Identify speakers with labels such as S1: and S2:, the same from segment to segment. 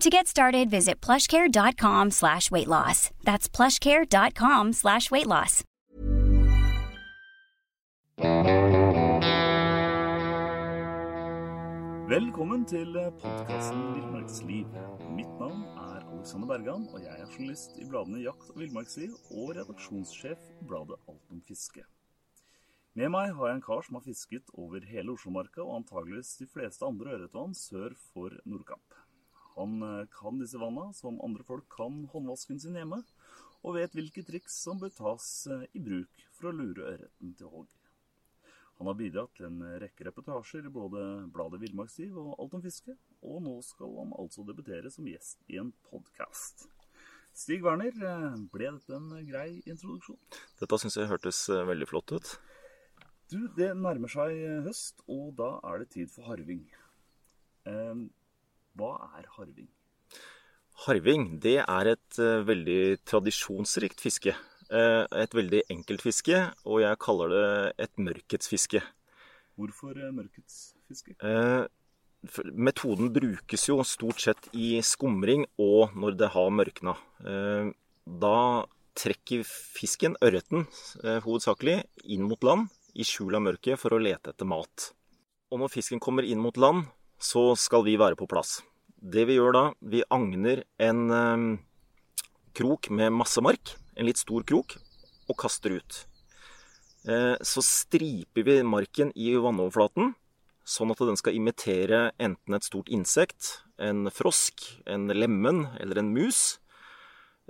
S1: To get started, visit plushcare.com slash weight loss. That's plushcare.com slash weight loss.
S2: Velkommen til podkasten Villmarksliv. Mitt navn er Alexander Bergan, og jeg er journalist i bladene Jakt og villmarksliv og redaksjonssjef i bladet Alt om fiske. Med meg har jeg en kar som har fisket over hele Oslomarka og antageligvis de fleste andre ørretvann sør for Nordkapp. Han eh, kan disse vanna som andre folk kan håndvasken sin hjemme, og vet hvilke triks som bør tas eh, i bruk for å lure ørreten til hogg. Han har bidratt til en rekke reportasjer i både bladet Villmarksliv og Alt om fiske, og nå skal han altså debutere som gjest i en podkast. Stig Werner, eh, ble dette en grei introduksjon?
S3: Dette syns jeg hørtes veldig flott ut.
S2: Du, det nærmer seg høst, og da er det tid for harving. Eh, hva er harving?
S3: Harving det er et uh, veldig tradisjonsrikt fiske. Uh, et veldig enkelt fiske, og jeg kaller det et mørketsfiske.
S2: Hvorfor uh, mørketsfiske?
S3: metoden brukes jo stort sett i skumring og når det har mørkna. da trekker fisken, ørreten hovedsakelig, inn mot land i skjul av mørket for å lete etter mat. Og når fisken kommer inn mot land, så skal vi være på plass. Det vi gjør da, vi agner en eh, krok med masse mark, en litt stor krok, og kaster ut. Eh, så striper vi marken i vannoverflaten, sånn at den skal imitere enten et stort insekt, en frosk, en lemen eller en mus.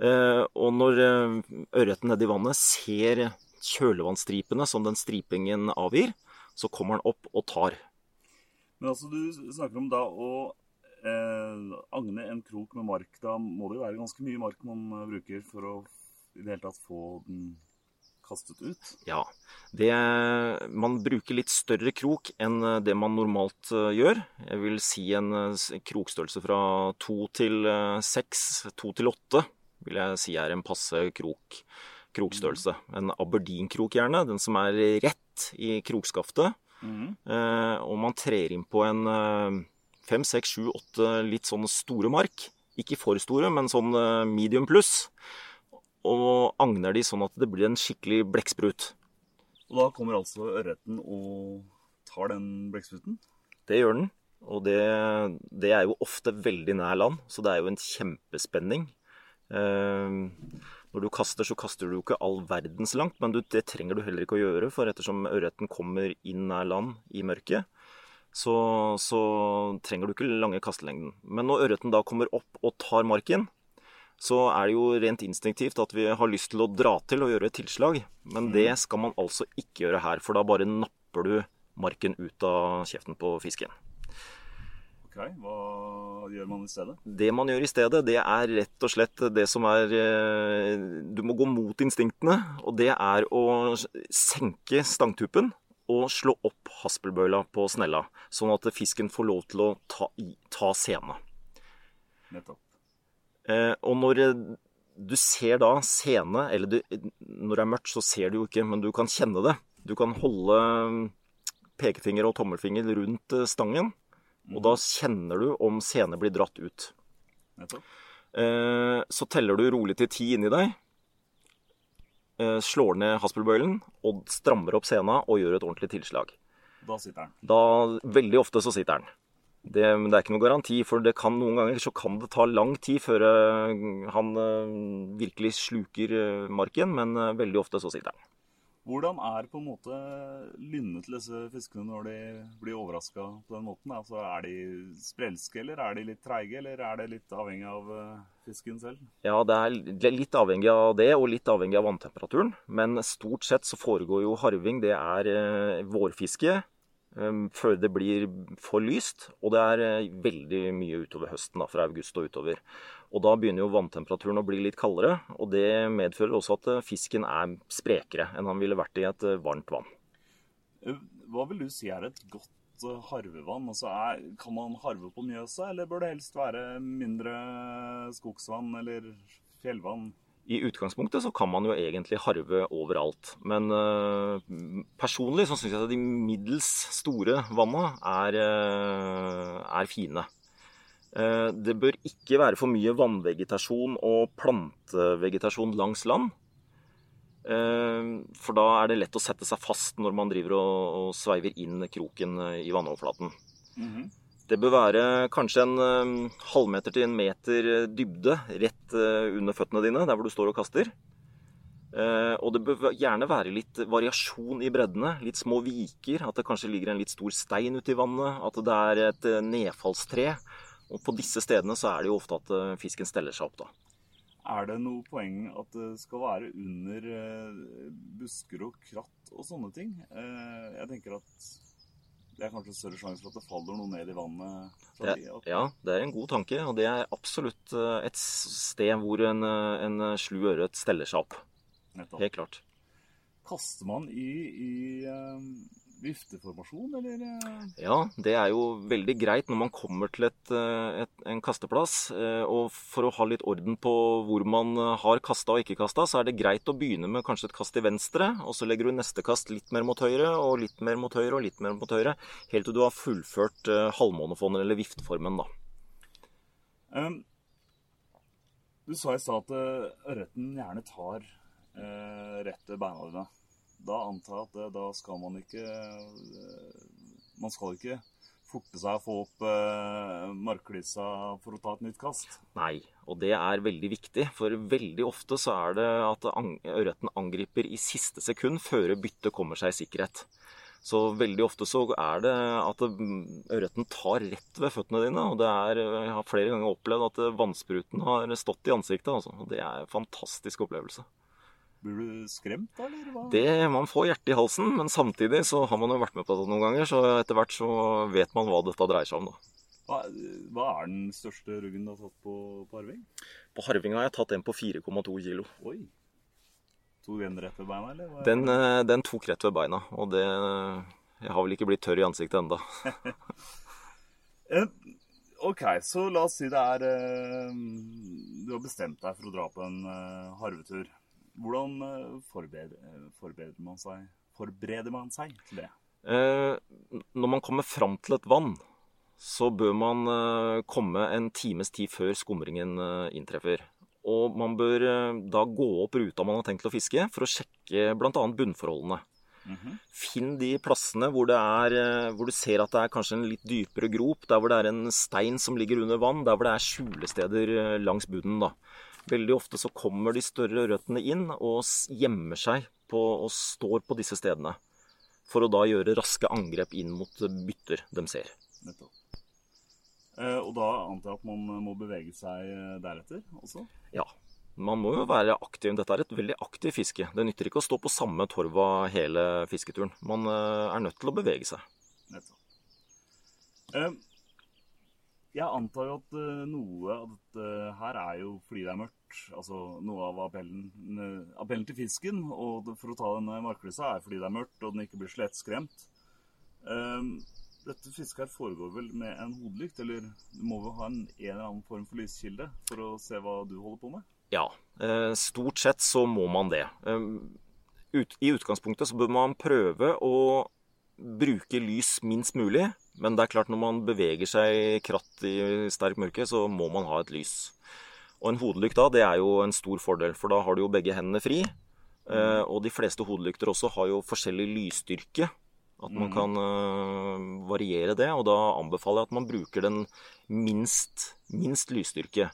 S3: Eh, og når eh, ørreten nedi vannet ser kjølevannstripene som den stripingen avgir, så kommer den opp og tar.
S2: Men altså, du snakker om da å eh, agne en krok med mark. Da må det jo være ganske mye mark man eh, bruker for å i det hele tatt få den kastet ut?
S3: Ja. Det, man bruker litt større krok enn eh, det man normalt uh, gjør. Jeg vil si en krokstørrelse fra to til seks, to til åtte vil jeg si er en passe krok, krokstørrelse. En Aberdeen-krok gjerne, den som er rett i krokskaftet. Mm. Og man trer inn på en eh, fem, seks, sju, åtte litt sånne store mark. Ikke for store, men sånn eh, medium pluss. Og agner de sånn at det blir en skikkelig blekksprut.
S2: Og da kommer altså ørreten og tar den blekkspruten?
S3: Det gjør den. Og det, det, er jo ofte veldig nær land, så det er jo en kjempespenning. Eh, når du kaster, så kaster du jo ikke all verdens langt, men du, det trenger du heller ikke å gjøre, for ettersom ørreten kommer inn nær land i mørket, så, så, trenger du ikke lange kastelengden. Men når ørreten da kommer opp og tar marken, så er det jo rent instinktivt at vi har lyst til å dra til og gjøre et tilslag. Men det mm. skal man altså ikke gjøre her, for da bare napper du marken ut av kjeften på fisken.
S2: Ok, Hva gjør man i stedet?
S3: Det man gjør i stedet, det er rett og slett det som er eh, Du må gå mot instinktene. Og det er å senke stangtuppen og slå opp haspelbøyla på snella. Sånn at fisken får lov til å ta, ta sene.
S2: Nettopp.
S3: Eh, og når du ser da sene, eller du, når det er mørkt, så ser du jo ikke, men du kan kjenne det. Du kan holde pekefinger og tommelfinger rundt eh, stangen og da kjenner du om senet blir dratt ut. Eh, så teller du rolig til ti inni deg. Eh, slår ned haspelbøylen og strammer opp sena og gjør et ordentlig tilslag.
S2: Da sitter den?
S3: Da, veldig ofte så sitter den. Det, det, er ikke noen garanti, for det kan noen ganger så kan det ta lang tid før uh, han virkelig sluker marken, men veldig ofte så sitter den.
S2: Hvordan er på en måte lynnet til disse fiskene når de blir overraska på den måten? Altså, er de sprelske, eller er de litt treige, eller er det litt avhengig av eh, fisken selv?
S3: Ja, det er litt avhengig av det, og litt avhengig av vanntemperaturen. Men stort sett så foregår jo harving. Det er eh, vårfiske eh, før det blir for lyst. Og det er veldig mye utover høsten, da, fra august og utover. Og da begynner jo vanntemperaturen å bli litt kaldere, og det medfører også at eh, fisken er sprekere enn han ville vært i et eh, varmt vann.
S2: Eh, hva vil du si er et godt harvevann? Altså er, kan man harve på Mjøsa, eller bør det helst være mindre skogsvann eller fjellvann?
S3: I utgangspunktet så kan man jo egentlig harve overalt. Men uh, personlig så syns jeg at de middels store vanna er, uh, er fine. Eh, det bør ikke være for mye vannvegetasjon og plantevegetasjon langs land. Eh, for da er det lett å sette seg fast når man driver og, sveiver inn kroken eh, i vannoverflaten. Mm -hmm. Det bør være kanskje en halvmeter til en meter dybde rett under føttene dine, der hvor du står og kaster. Og det bør gjerne være litt variasjon i breddene. Litt små viker. At det kanskje ligger en litt stor stein ute i vannet. At det er et nedfallstre. Og på disse stedene så er det jo ofte at eh, fisken steller seg opp, da.
S2: Er det noe poeng at det skal være under eh, busker og kratt og sånne ting? Eh, jeg tenker at det er kanskje større sjanse for at det faller noe ned i vannet?
S3: Det, ja, det er en god tanke. Og det er absolutt et sted hvor en, en slu ørret steller seg opp. Helt klart.
S2: Kaster man i, i vifteformasjon, eller? Eh?
S3: Ja, det er jo veldig greit når man kommer til et, eh, et, en kasteplass. Eh, og for å ha litt orden på hvor man har kasta og ikke kasta, så er det greit å begynne med kanskje et kast til venstre, og så legger du neste kast litt mer mot høyre, og litt mer mot høyre, og litt mer mot høyre. Helt til du har fullført halvmånefondet, eller vifteformen, da. Um,
S2: du sa i stad at ørreten gjerne tar uh, rett til beina dine da antar jeg at det, da skal man ikke eh, Man skal ikke forte seg å få opp eh, marklisa for å ta et nytt kast.
S3: Nei, og det er veldig viktig. For veldig ofte så er det at ørreten angriper i siste sekund før byttet kommer seg i sikkerhet. Så veldig ofte så er det at ørreten tar rett ved føttene dine. Og det er, jeg har flere ganger opplevd at vannspruten har stått i ansiktet. Altså. Det er en fantastisk opplevelse.
S2: Blir du skremt da, eller hva?
S3: Det, man får hjertet i halsen, men samtidig så har man jo vært med på det noen ganger, så etter hvert så vet man hva dette dreier seg om, da.
S2: Hva, hva er den største ruggen du har tatt på, på harving?
S3: På harving har jeg tatt en på 4,2 kilo.
S2: Oi. Tok den rett ved beina, eller?
S3: Den, eh, den, tok rett ved beina, og det Jeg har vel ikke blitt tørr i ansiktet enda.
S2: Eh, ok, så la oss si det er eh, Du har bestemt deg for å dra på en harvetur. Hvordan eh, forbereder, eh, forbereder, man seg, forbereder man seg til det?
S3: Eh, når man kommer fram til et vann, så bør man eh, komme en times tid før skumringen eh, inntreffer. Og man bør eh, da gå opp ruta man har tenkt å fiske, for å sjekke bl.a. bunnforholdene. Mm -hmm. Finn de plassene hvor, er, hvor, du ser at det er kanskje en litt dypere grop, der hvor det er en stein som ligger under vann, der hvor det er skjulesteder langs bunnen. da. Veldig ofte så kommer de større ørretene inn og gjemmer seg på, og står på disse stedene. For å da gjøre raske angrep inn mot bytter de ser. Nettopp.
S2: Eh, og da antar jeg at man må bevege seg eh, deretter også?
S3: Ja. Man må jo være aktiv. Dette er et veldig aktivt fiske. Det nytter ikke å stå på samme torva hele fisketuren. Man eh, er nødt til å bevege seg. Nettopp.
S2: Eh, jeg antar jo at uh, noe av dette her er jo fordi det er mørkt. Altså noe av appellen, uh, appellen til fisken og for å ta denne marklisa er fordi det er mørkt og den ikke blir slettskremt. Um, dette fisket her foregår vel med en hodelykt, eller du må vel ha en, en eller annen form for lyskilde for å se hva du holder på med?
S3: Ja, eh, stort sett så må man det. Ut, I utgangspunktet så bør man prøve å bruke lys minst mulig. Men det er klart når man beveger seg kratt i sterk mørke, så må man ha et lys. Og en hodelykt da, det er jo en stor fordel, for da har du jo begge hendene fri. Mm. og de fleste hodelykter også har jo forskjellig lysstyrke. At man mm. kan uh, variere det, og da anbefaler jeg at man bruker den minst, minst lysstyrke.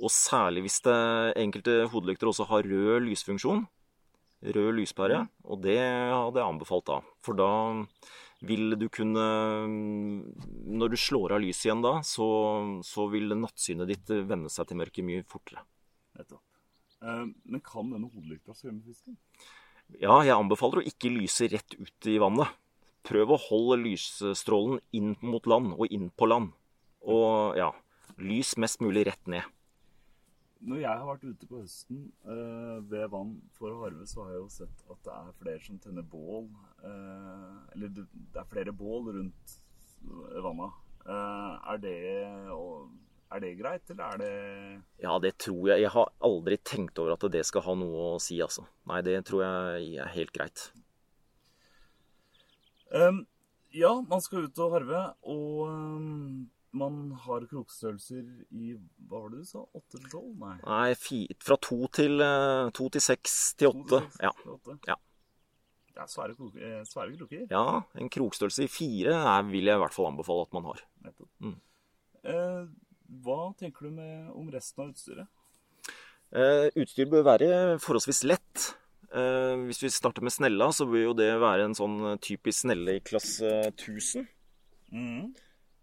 S3: Og særlig hvis det enkelte hodelykter også har rød lysfunksjon, Rød lyspære. Og det hadde jeg anbefalt da. For da vil du kunne Når du slår av lyset igjen da, så, så vil nattsynet ditt venne seg til mørket mye fortere.
S2: Nettopp. Eh, men kan denne hodelykta skremme fisken?
S3: Ja, jeg anbefaler å ikke lyse rett ut i vannet. Prøv å holde lysstrålen inn mot land og inn på land. Og ja, lys mest mulig rett ned.
S2: Når jeg har vært ute på høsten eh, ved vann for å harve, så har jeg jo sett at det er flere som tenner bål. Eh, eller det, det er flere bål rundt vannet. Uh, er, det, er det greit, eller er det
S3: Ja, det tror jeg. Jeg har aldri tenkt over at det skal ha noe å si, altså. Nei, det tror jeg er helt greit.
S2: Um, ja, man skal ut og harve, og um, man har krokstørrelser i Hva var det du sa? 8 til 12? Nei.
S3: Nei, fi, fra 2 til, uh, 2 til 6 til 8. Ja.
S2: ja. Det er svære, krok, eh, svære kroker.
S3: Ja, en krokstørrelse i 4 er, vil jeg i hvert fall anbefale at man har.
S2: Mm. Eh, hva tenker du med, om resten av utstyret?
S3: Eh, utstyr bør være forholdsvis lett. Eh, hvis vi starter med snella, så bør jo det være en sånn typisk snelle i klasse 1000. Mm.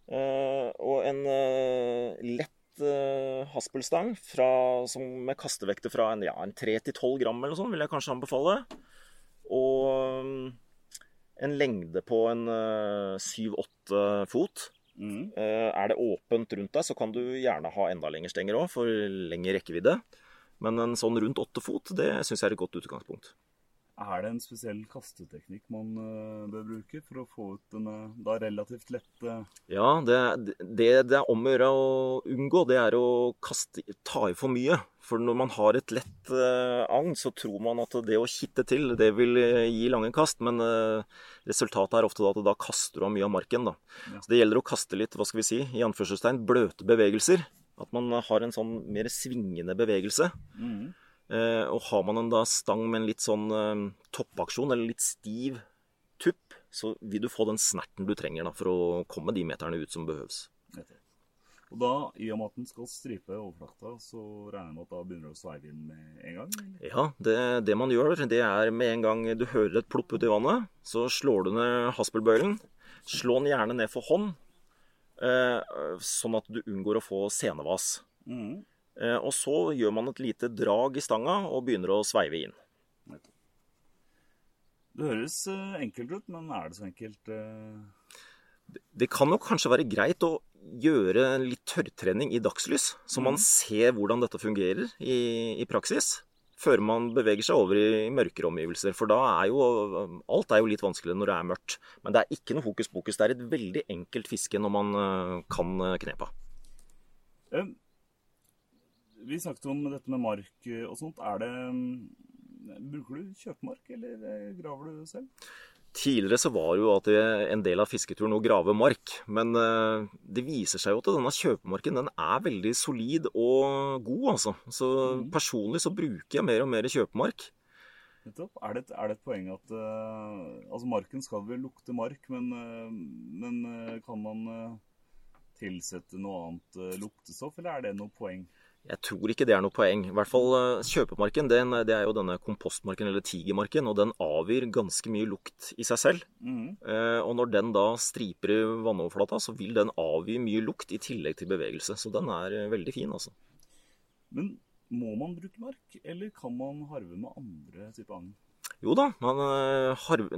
S3: Eh, og en eh, lett eh, haspelstang fra, med kastevekter fra en, ja, en 3-12 gram eller sånn, vil jeg kanskje anbefale. Og en lengde på en 7-8 fot. Mm. Er det åpent rundt deg, så kan du gjerne ha enda lengre stenger òg, for lengre rekkevidde. Men en sånn rundt åtte fot, det syns jeg er et godt utgangspunkt.
S2: Er det en spesiell kasteteknikk man uh, bør bruke for å få ut denne da relativt lette
S3: Ja, det, det, det er om å gjøre å unngå, det er å kaste, ta i for mye. For når man har et lett eh, agn, så tror man at det å kitte til, det vil uh, gi lange kast. Men resultatet er ofte at da kaster du av mye av marken. Da. Ja. Så det gjelder å kaste litt, hva skal vi si, i anførselstegn, bløte bevegelser. At man har en sånn mer svingende bevegelse. Mm. Eh, og har man en da stang med en litt sånn eh, toppaksjon, eller litt stiv tupp, så vil du få den snerten du trenger da, for å komme de meterne ut som behøves.
S2: Og da, i og med at den skal stripe overflata, så regner jeg med at da begynner du å sveive inn med en gang? Eller?
S3: Ja, det, det, man gjør, det er med en gang du hører et plopp uti vannet, så slår du ned haspelbøylen. Slå den gjerne ned for hånd, eh, sånn at du unngår å få senevas. Mm. Eh, og så gjør man et lite drag i stanga og begynner å sveive inn.
S2: Det høres eh, enkelt ut, men er det så enkelt? Eh?
S3: Det kan nok kanskje være greit å gjøre litt tørrtrening i dagslys, så man mm. ser hvordan dette fungerer i, i, praksis. Før man beveger seg over i mørkere omgivelser. For da er jo alt er jo litt vanskeligere når det er mørkt. Men det er ikke noe hokus pokus. Det er et veldig enkelt fiske når man kan knepa.
S2: Vi snakket om dette med mark og sånt. Er det mm, Bruker du kjøpemark, eller eh, graver du selv?
S3: Tidligere så var jo at en del av fisketuren å grave mark. Men eh, det viser seg jo at denne kjøpemarken den er veldig solid og god, altså. Så mm. personlig så bruker jeg mer og mer kjøpemark.
S2: Nettopp. Er det, et, er det et poeng at uh, Altså, marken skal vel lukte mark, men, uh, men uh, kan man tilsette noe annet luktestoff, eller er det noe poeng?
S3: Jeg tror ikke det er noe poeng. I hvert fall eh, Kjøpemarken den, det er jo denne kompostmarken, eller tigermarken, og den avgir ganske mye lukt i seg selv. Mm. Eh, og når den da striper i vannoverflata, så vil den avgi mye lukt i tillegg til bevegelse. Så den er eh, veldig fin, altså.
S2: Men må man bruke mark, eller kan man harve med andre typer agn?
S3: Jo da, man, harve,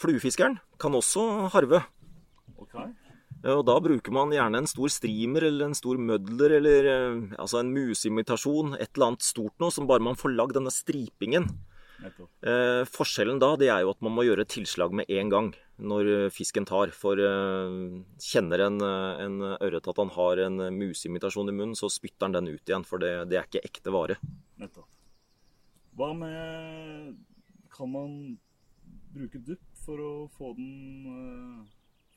S3: fluefiskeren kan også harve.
S2: Okay.
S3: Og da bruker man gjerne en stor streamer eller en stor mødler eller eh, altså en museimitasjon, et eller annet stort noe, som bare man får lagd denne stripingen. Eh, forskjellen da det er jo at man må gjøre tilslag med en gang når eh, fisken tar. For eh, kjenner en, eh, en ørret at han har en museimitasjon i munnen, så spytter han den ut igjen. For det, det er ikke ekte vare.
S2: Nettopp. Hva med Kan man bruke dupp for å få den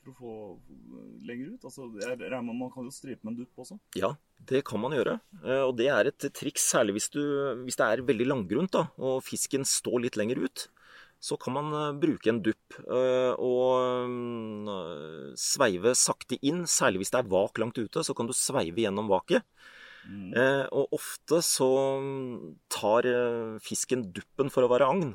S2: for å få lenger ut? Altså, jeg regner med Man kan jo stripe med en dupp også?
S3: Ja, det kan man gjøre. Eh, og det er et triks, særlig hvis, du, hvis det er veldig langgrunt da, og fisken står litt lenger ut. Så kan man eh, bruke en dupp eh, og sveive sakte inn. Særlig hvis det er vak langt ute, så kan du sveive gjennom vaket.
S2: Mm.
S3: Eh, og ofte så tar eh, fisken duppen for å være agn,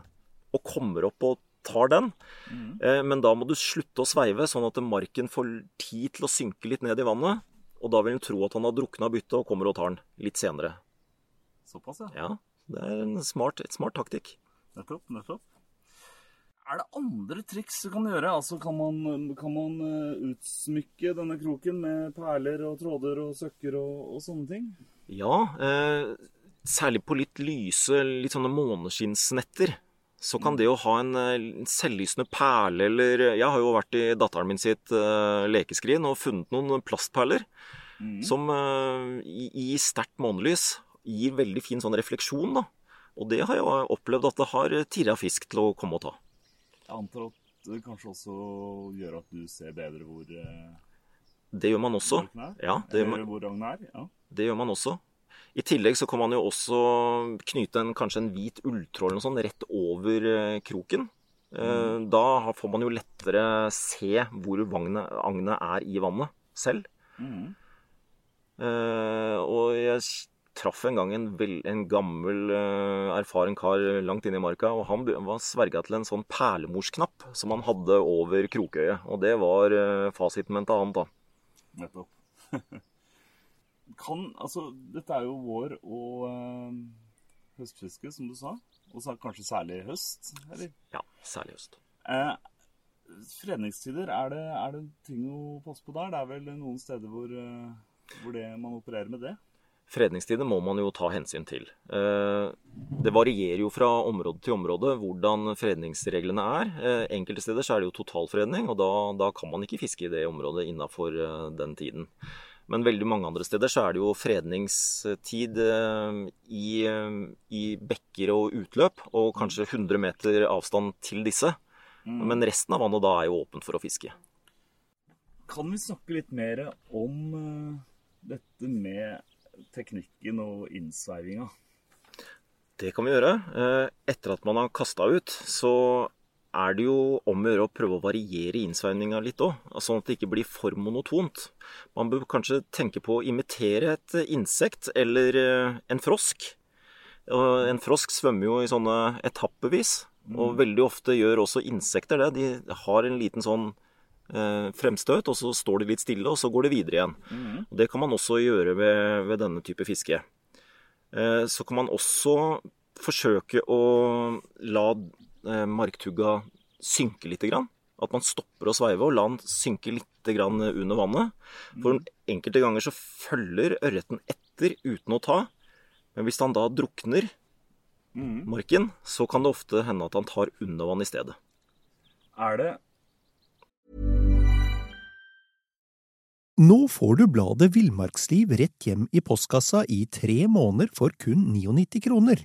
S3: og kommer opp og tar den.
S2: Mm.
S3: Eh, men da må du slutte å sveive, sånn at marken får tid til å synke litt ned i vannet. Og da vil en tro at han har drukna byttet og kommer og tar den litt senere.
S2: Såpass, ja.
S3: Ja, det er en smart, et smart taktikk.
S2: Nettopp, nettopp. Er det andre triks du kan gjøre? Altså, kan man, kan man eh, utsmykke denne kroken med perler og tråder og søkker og, og sånne ting?
S3: Ja, eh, særlig på litt lyse, litt sånne måneskinnsnetter. Så kan det å ha en eh, selvlysende perle eller Jeg har jo vært i datteren min sitt uh, lekeskrin og funnet noen plastperler
S2: Mm.
S3: som uh, i, i sterkt månelys gir veldig fin sånn refleksjon. da. Og det har jeg opplevd at det har tirra fisk til å komme og ta.
S2: Jeg antar at det kanskje også gjør at du ser bedre hvor uh,
S3: Det gjør man også.
S2: er?
S3: Ja, det gjør man,
S2: hvor er? Ja.
S3: det gjør man også. I tillegg så kan man jo også knyte en, kanskje en hvit ulltråd eller noe sånt rett over eh, kroken. Mm. Da får man jo lettere se hvor agnet er i vannet selv.
S2: Mhm.
S3: Eh, og jeg traff en gang en, vel, en gammel, eh, erfaren kar langt inne i marka, og han var sverga til en sånn perlemorsknapp som han hadde over krokøyet. Og det var fasiten min til annet, da.
S2: Nettopp. kan, altså, dette er jo vår og eh, høstfiske, som du sa. Og så kanskje særlig høst, eller?
S3: Ja, særlig høst.
S2: Eh, fredningstider, er det, er det ting å passe på der? Det er vel noen steder hvor, eh, hvor det, man opererer med det?
S3: Fredningstider må man jo ta hensyn til. Eh, Det varierer jo fra område til område hvordan fredningsreglene er. Enkelte steder så er det jo totalfredning, og da, da kan man ikke fiske i det området innafor den tiden. Men veldig mange andre steder så er det jo fredningstid eh, i, eh, i bekker og utløp, og kanskje 100 meter avstand til disse.
S2: Mm.
S3: Men resten av vannet da er jo åpent for å fiske.
S2: Kan vi snakke litt mer om eh, dette med teknikken og innsveivinga?
S3: Det kan vi gjøre. Etter at man har kasta ut, så er det jo om å gjøre å prøve å variere innsveininga litt òg, sånn at det ikke blir for monotont. Man bør kanskje tenke på å imitere et insekt eller eh, en frosk. En frosk svømmer jo i sånne etappevis, og veldig ofte gjør også insekter det. De har en liten sånn eh, fremstøt, og så står de litt stille, og så går de videre igjen. Og Det kan man også gjøre ved, ved denne type fiske. Eh, Så kan man også forsøke å la marktugga synke litt. Grann. At man stopper å sveive og la den synke litt grann under vannet. For enkelte ganger så følger ørreten etter uten å ta. Men hvis han da drukner marken, så kan det ofte hende at han tar under vann i stedet.
S2: Er det
S4: Nå får du bladet Villmarksliv rett hjem i postkassa i tre måneder for kun 99 kroner.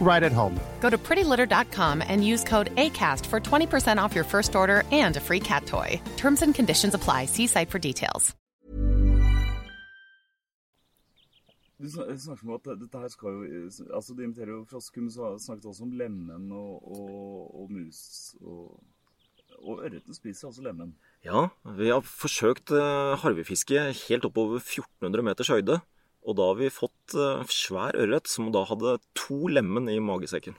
S5: right at home.
S6: Go to prettylitter.com and use code ACAST for 20% off your first order and a free cat toy. Terms and conditions apply. See site for details.
S2: Du snak- snakker om at dette her skal jo Altså, de imiterer jo frosker, men så snakket også om lemen og, og, og mus. Og, og ørreten spiser altså lemen.
S3: Ja, vi har forsøkt eh, harvefiske helt oppover 1400 meters høyde. Og da har vi fått eh, svær ørret som da hadde to lemen i magesekken.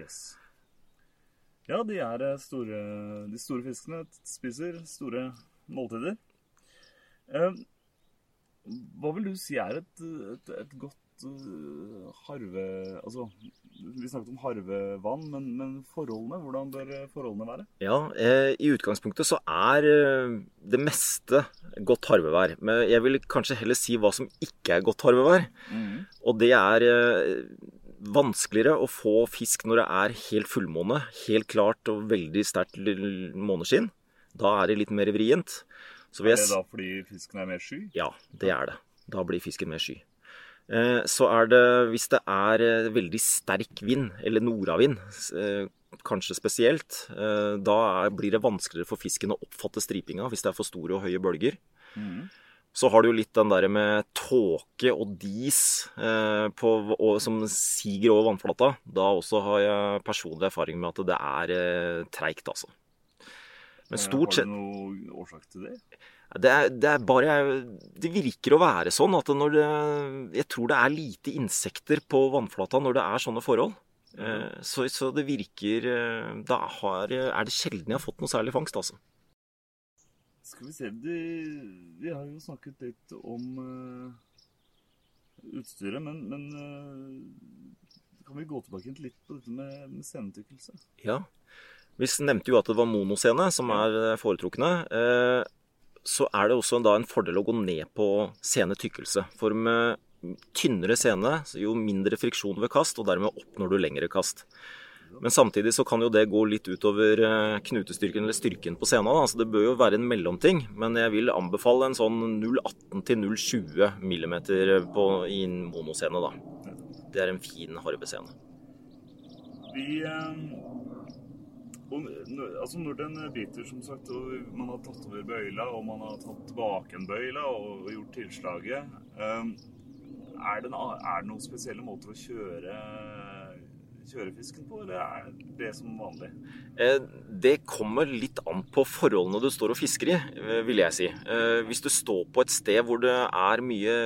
S2: Yes. Ja, de er eh, store De store fiskene spiser store måltider. Eh, hva vil du si er et, et, et godt at uh, harve Altså, vi snakket om harvevann, men, men, forholdene? Hvordan bør forholdene være?
S3: Ja, eh, I utgangspunktet så er eh, det meste godt harvevær. Men jeg vil kanskje heller si hva som ikke er godt harvevær. Mm. Og det er eh, vanskeligere å få fisk når det er helt fullmåne, helt klart og veldig sterkt måneskinn. Da er det litt mer vrient.
S2: er det da fordi fisken er mer sky?
S3: Ja, det er det. Da blir fisken mer sky. Eh, så er det, hvis det er eh, veldig sterk vind, eller nordavind eh, kanskje spesielt, da blir det vanskeligere for fisken å oppfatte stripinga hvis det er for store og høye bølger. Mm. Så har du jo litt den der med tåke og dis på, og, som siger over vannflata. Da også har jeg personlig erfaring med at det er eh, treigt, altså.
S2: Men stort sett Har du noen årsak til det?
S3: Det er, det er, bare Det virker å være sånn at når det Jeg tror det er lite insekter på vannflata når det er sånne forhold. Mm. Så, så, det virker eh, Da har, er det sjelden jeg har fått noe særlig fangst, altså.
S2: Skal vi se de, Vi har jo snakket litt om uh, utstyret, men, men kan vi gå tilbake litt på dette med, med scenetykkelse?
S3: Ja. Vi nevnte jo at det var monoscene som er foretrukne. Så er det også da en fordel å gå ned på senetykkelse. For med tynnere sene, jo mindre friksjon ved kast, og dermed oppnår du lengre kast. Men samtidig så kan jo det gå litt utover eh, knutestyrken eller styrken på scenen. Da. Så det bør jo være en mellomting. Men jeg vil anbefale en sånn 0,18 til 0,20 mm på, i en monoscene, da. Det er en fin harvescene.
S2: Vi eh, og, altså når den biter, som sagt, og man har tatt over bøyla, og man har tatt tilbake en bøyla og, og gjort tilslaget um, er, det, er, det noen spesielle måter å kjøre, kjøre fisken på, eller er det som vanlig?
S3: Eh, det kommer litt an på forholdene du står og fisker i, eh, vil jeg si. Eh, hvis du står på et sted hvor det er mye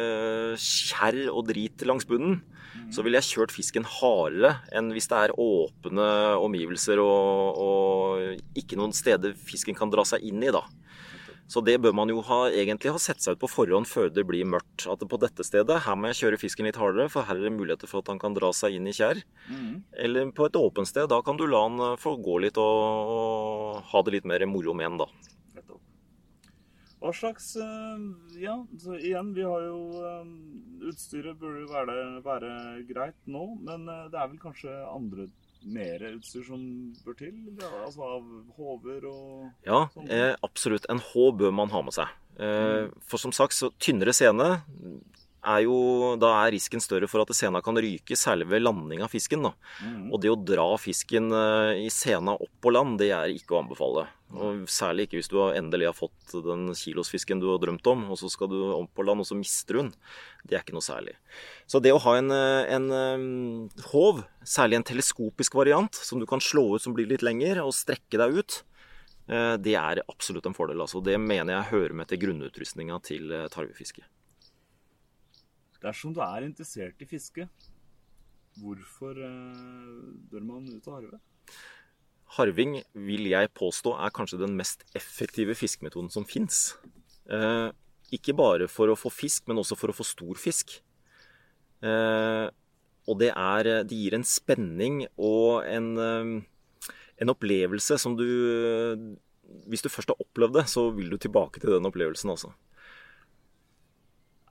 S3: kjerr og drit langs bunnen, så ville jeg kjørt fisken hardere enn hvis det er åpne omgivelser og, og ikke noen steder fisken kan dra seg inn i, da. Så det bør man jo ha, egentlig ha sett seg ut på forhånd før det blir mørkt. At på dette stedet, her må jeg kjøre fisken litt hardere, for her er det muligheter for at han kan dra seg inn i kjær. Mm. Eller på et åpent sted, da kan du la han få gå litt og, og ha det litt mer moro med han, da.
S2: Hva slags eh, Ja, så igjen, vi har jo eh, Utstyret burde jo være, være, greit nå, men eh, det er vel kanskje andre mer utstyr som bør til? Altså av håver og
S3: Ja, eh, absolutt. En H bør man ha med seg. Eh, mm. for som sagt, så tynnere scene er jo, da er risken større for at sena kan ryke, særlig ved landing av fisken. Da. Mm. Og det å dra fisken eh, i sena opp på land, det er ikke å anbefale. Og særlig ikke hvis du endelig har fått den kilosfisken du har drømt om, og så skal du opp på land, og så mister du den. Det er ikke noe særlig. Så det å ha en, eh, en, en eh, håv, særlig en teleskopisk variant, som du kan slå ut som blir litt lengre, og strekke deg ut, det er absolutt en fordel. Altså. Det mener jeg hører med til grunnutrustninga til tarvefiske.
S2: Dersom du er interessert i fiske, hvorfor eh, bør man ut og harve?
S3: Harving vil jeg påstå er kanskje den mest effektive fiskemetoden som fins. Eh, ikke bare for å få fisk, men også for å få stor fisk. Eh, og det er Det gir en spenning og en, eh, en opplevelse som du Hvis du først har opplevd det, så vil du tilbake til den opplevelsen, altså.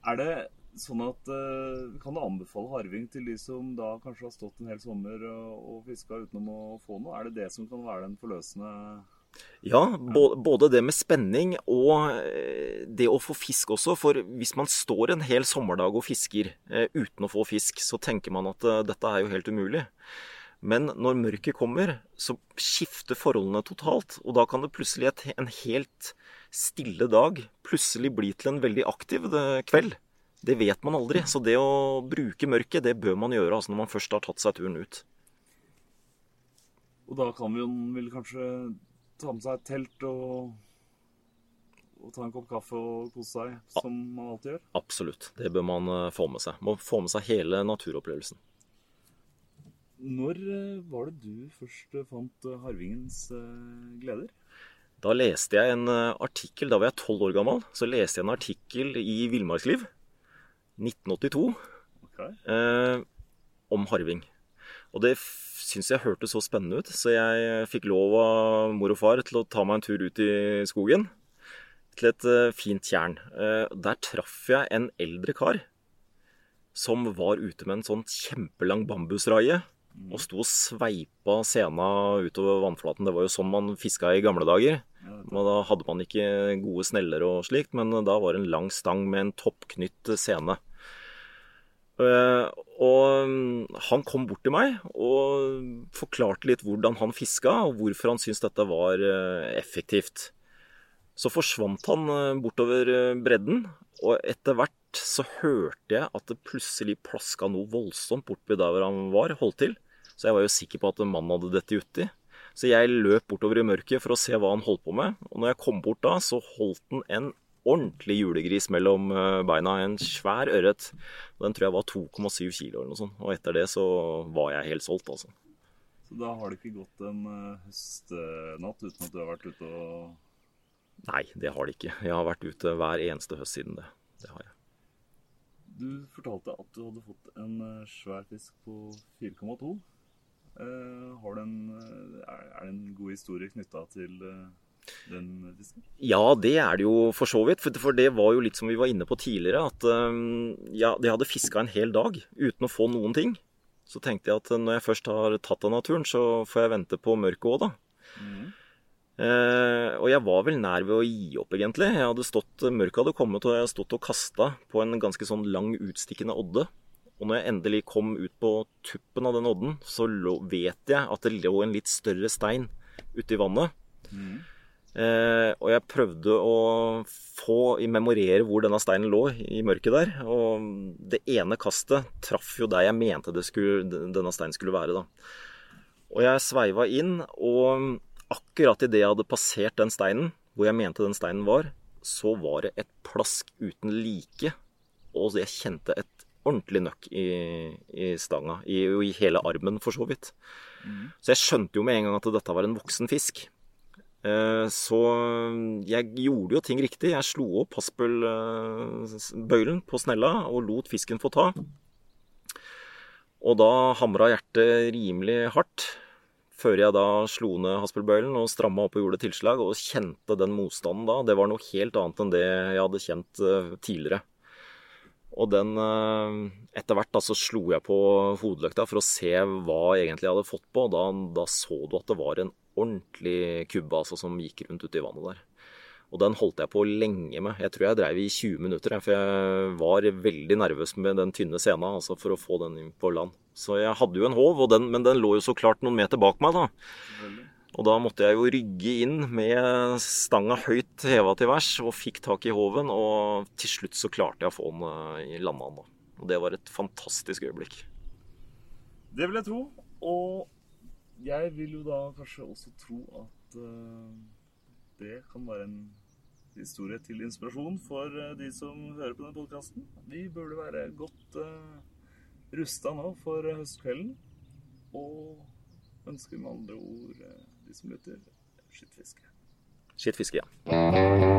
S2: Er det Sånn at uh, Kan du anbefale harving til de som da kanskje har stått en hel sommer og, og fiska utenom å få noe? Er det det som kan være den forløsende
S3: ja, både det med spenning og eh, det å få fisk også. For hvis man står en hel sommerdag og fisker eh, uten å få fisk, så tenker man at dette er jo helt umulig. Men når mørket kommer, så skifter forholdene totalt. Og da kan det plutselig en helt stille dag plutselig bli til en veldig aktiv kveld. Det vet man aldri. Så det å bruke mørket, det bør man gjøre altså når man først har tatt seg turen ut.
S2: Og da kan vi jo vel kanskje ta med seg et telt og, og ta en kopp kaffe og kose seg, som man alltid gjør?
S3: Absolutt. Det bør man eh, få med seg. Må få med seg hele naturopplevelsen.
S2: Når eh, var det du først fant eh, harvingens gleder?
S3: Da leste jeg en artikkel, da var jeg tolv år gammel. Så leste jeg en artikkel i Villmarksliv 1982.
S2: okay.
S3: Eh, om harving. Og det syns jeg hørtes så spennende ut, så jeg fikk lov av mor og far til å ta meg en tur ut i skogen. Til et uh, fint tjern. Uh, der traff jeg en eldre kar som var ute med en sånn kjempelang bambusraie. Og sto og sveipa sena utover vannflaten. Det var jo sånn man fiska i gamle dager. Og da hadde man ikke gode sneller og slikt, men da var det en lang stang med en toppknytt sene. Eh, og mm, han kom bort til meg og forklarte litt hvordan han fiska, og hvorfor han syntes dette var eh, effektivt. Så forsvant han eh, bortover bredden, og etter hvert så hørte jeg at det plutselig plaska noe voldsomt bortpå der hvor han var, holdt til. Så jeg var jo sikker på at en mann hadde dette uti. Så jeg løp bortover i mørket for å se hva han holdt på med. Og når jeg kom bort da, så holdt han en ordentlig julegris mellom eh, beina. En svær ørret. Den tror jeg var 2,7 kilo eller noe sånt. Og etter det så var jeg helt solgt, altså.
S2: Så da har det ikke gått en eh, høstnatt uten at du har vært ute og
S3: Nei, det har det ikke. Jeg har vært ute hver eneste høst siden det. Det har jeg.
S2: Du fortalte at du hadde fått en eh, svær fisk på 4,2. Eh, er det en god historie knytta til den fisken?
S3: Ja, det er det jo for så vidt. For, det var jo litt som vi var inne på tidligere. At ja, de hadde fiska en hel dag uten å få noen ting. Så tenkte jeg at når jeg først har tatt av naturen, så får jeg vente på mørket òg, da. Mm. Eh, og jeg var vel nær ved å gi opp, egentlig. Jeg hadde stått, Mørket hadde kommet, og jeg hadde stått og kasta på en ganske sånn lang, utstikkende odde. Og når jeg endelig kom ut på tuppen av den odden, så lå, vet jeg at det lå en litt større stein ute i vannet. Mm. Eh, og jeg prøvde å få memorere hvor denne steinen lå i mørket der. Og det ene kastet traff jo der jeg mente skulle, denne steinen skulle være. da. Og jeg sveiva inn, og akkurat idet jeg hadde passert den steinen, hvor jeg mente den steinen var, så var det et plask uten like. Og jeg kjente et ordentlig nøkk i, i stanga. I, I, hele armen, for så vidt. Mm. Så jeg skjønte jo med en gang at dette var en voksen fisk. Eh, så jeg gjorde jo ting riktig. Jeg slo opp haspelbøylen på snella og lot fisken få ta. Og da hamra hjertet rimelig hardt. Før jeg da slo ned haspelbøylen og stramma opp og gjorde tilslag, og kjente den motstanden da. Det var noe helt annet enn det jeg hadde kjent eh, tidligere. Og den eh, Etter hvert da så slo jeg på hodeløkta for å se hva egentlig jeg hadde fått på. Da, da så du at det var en ordentlig kubbe altså, som gikk rundt ute i vannet der. Og den holdt jeg på lenge med. Jeg tror jeg dreiv i 20 minutter, for jeg var veldig nervøs med den tynne scena altså for å få den inn på land. Så jeg hadde jo en håv, den, men den lå jo så klart noen meter bak meg, da. Og da måtte jeg jo rygge inn med stanga høyt heva til værs, og fikk tak i håven. Og til slutt så klarte jeg å få den eh, i landa. Da. Og det var et fantastisk øyeblikk.
S2: Det vil jeg tro. Og jeg vil jo da kanskje også tro at uh, det kan være en historie til inspirasjon for uh, de som hører på denne podkasten. Vi burde være godt uh, eh, rusta nå for høstkvelden. Og ønsker med andre ord de som lytter, skittfiske.
S3: Skittfiske, ja.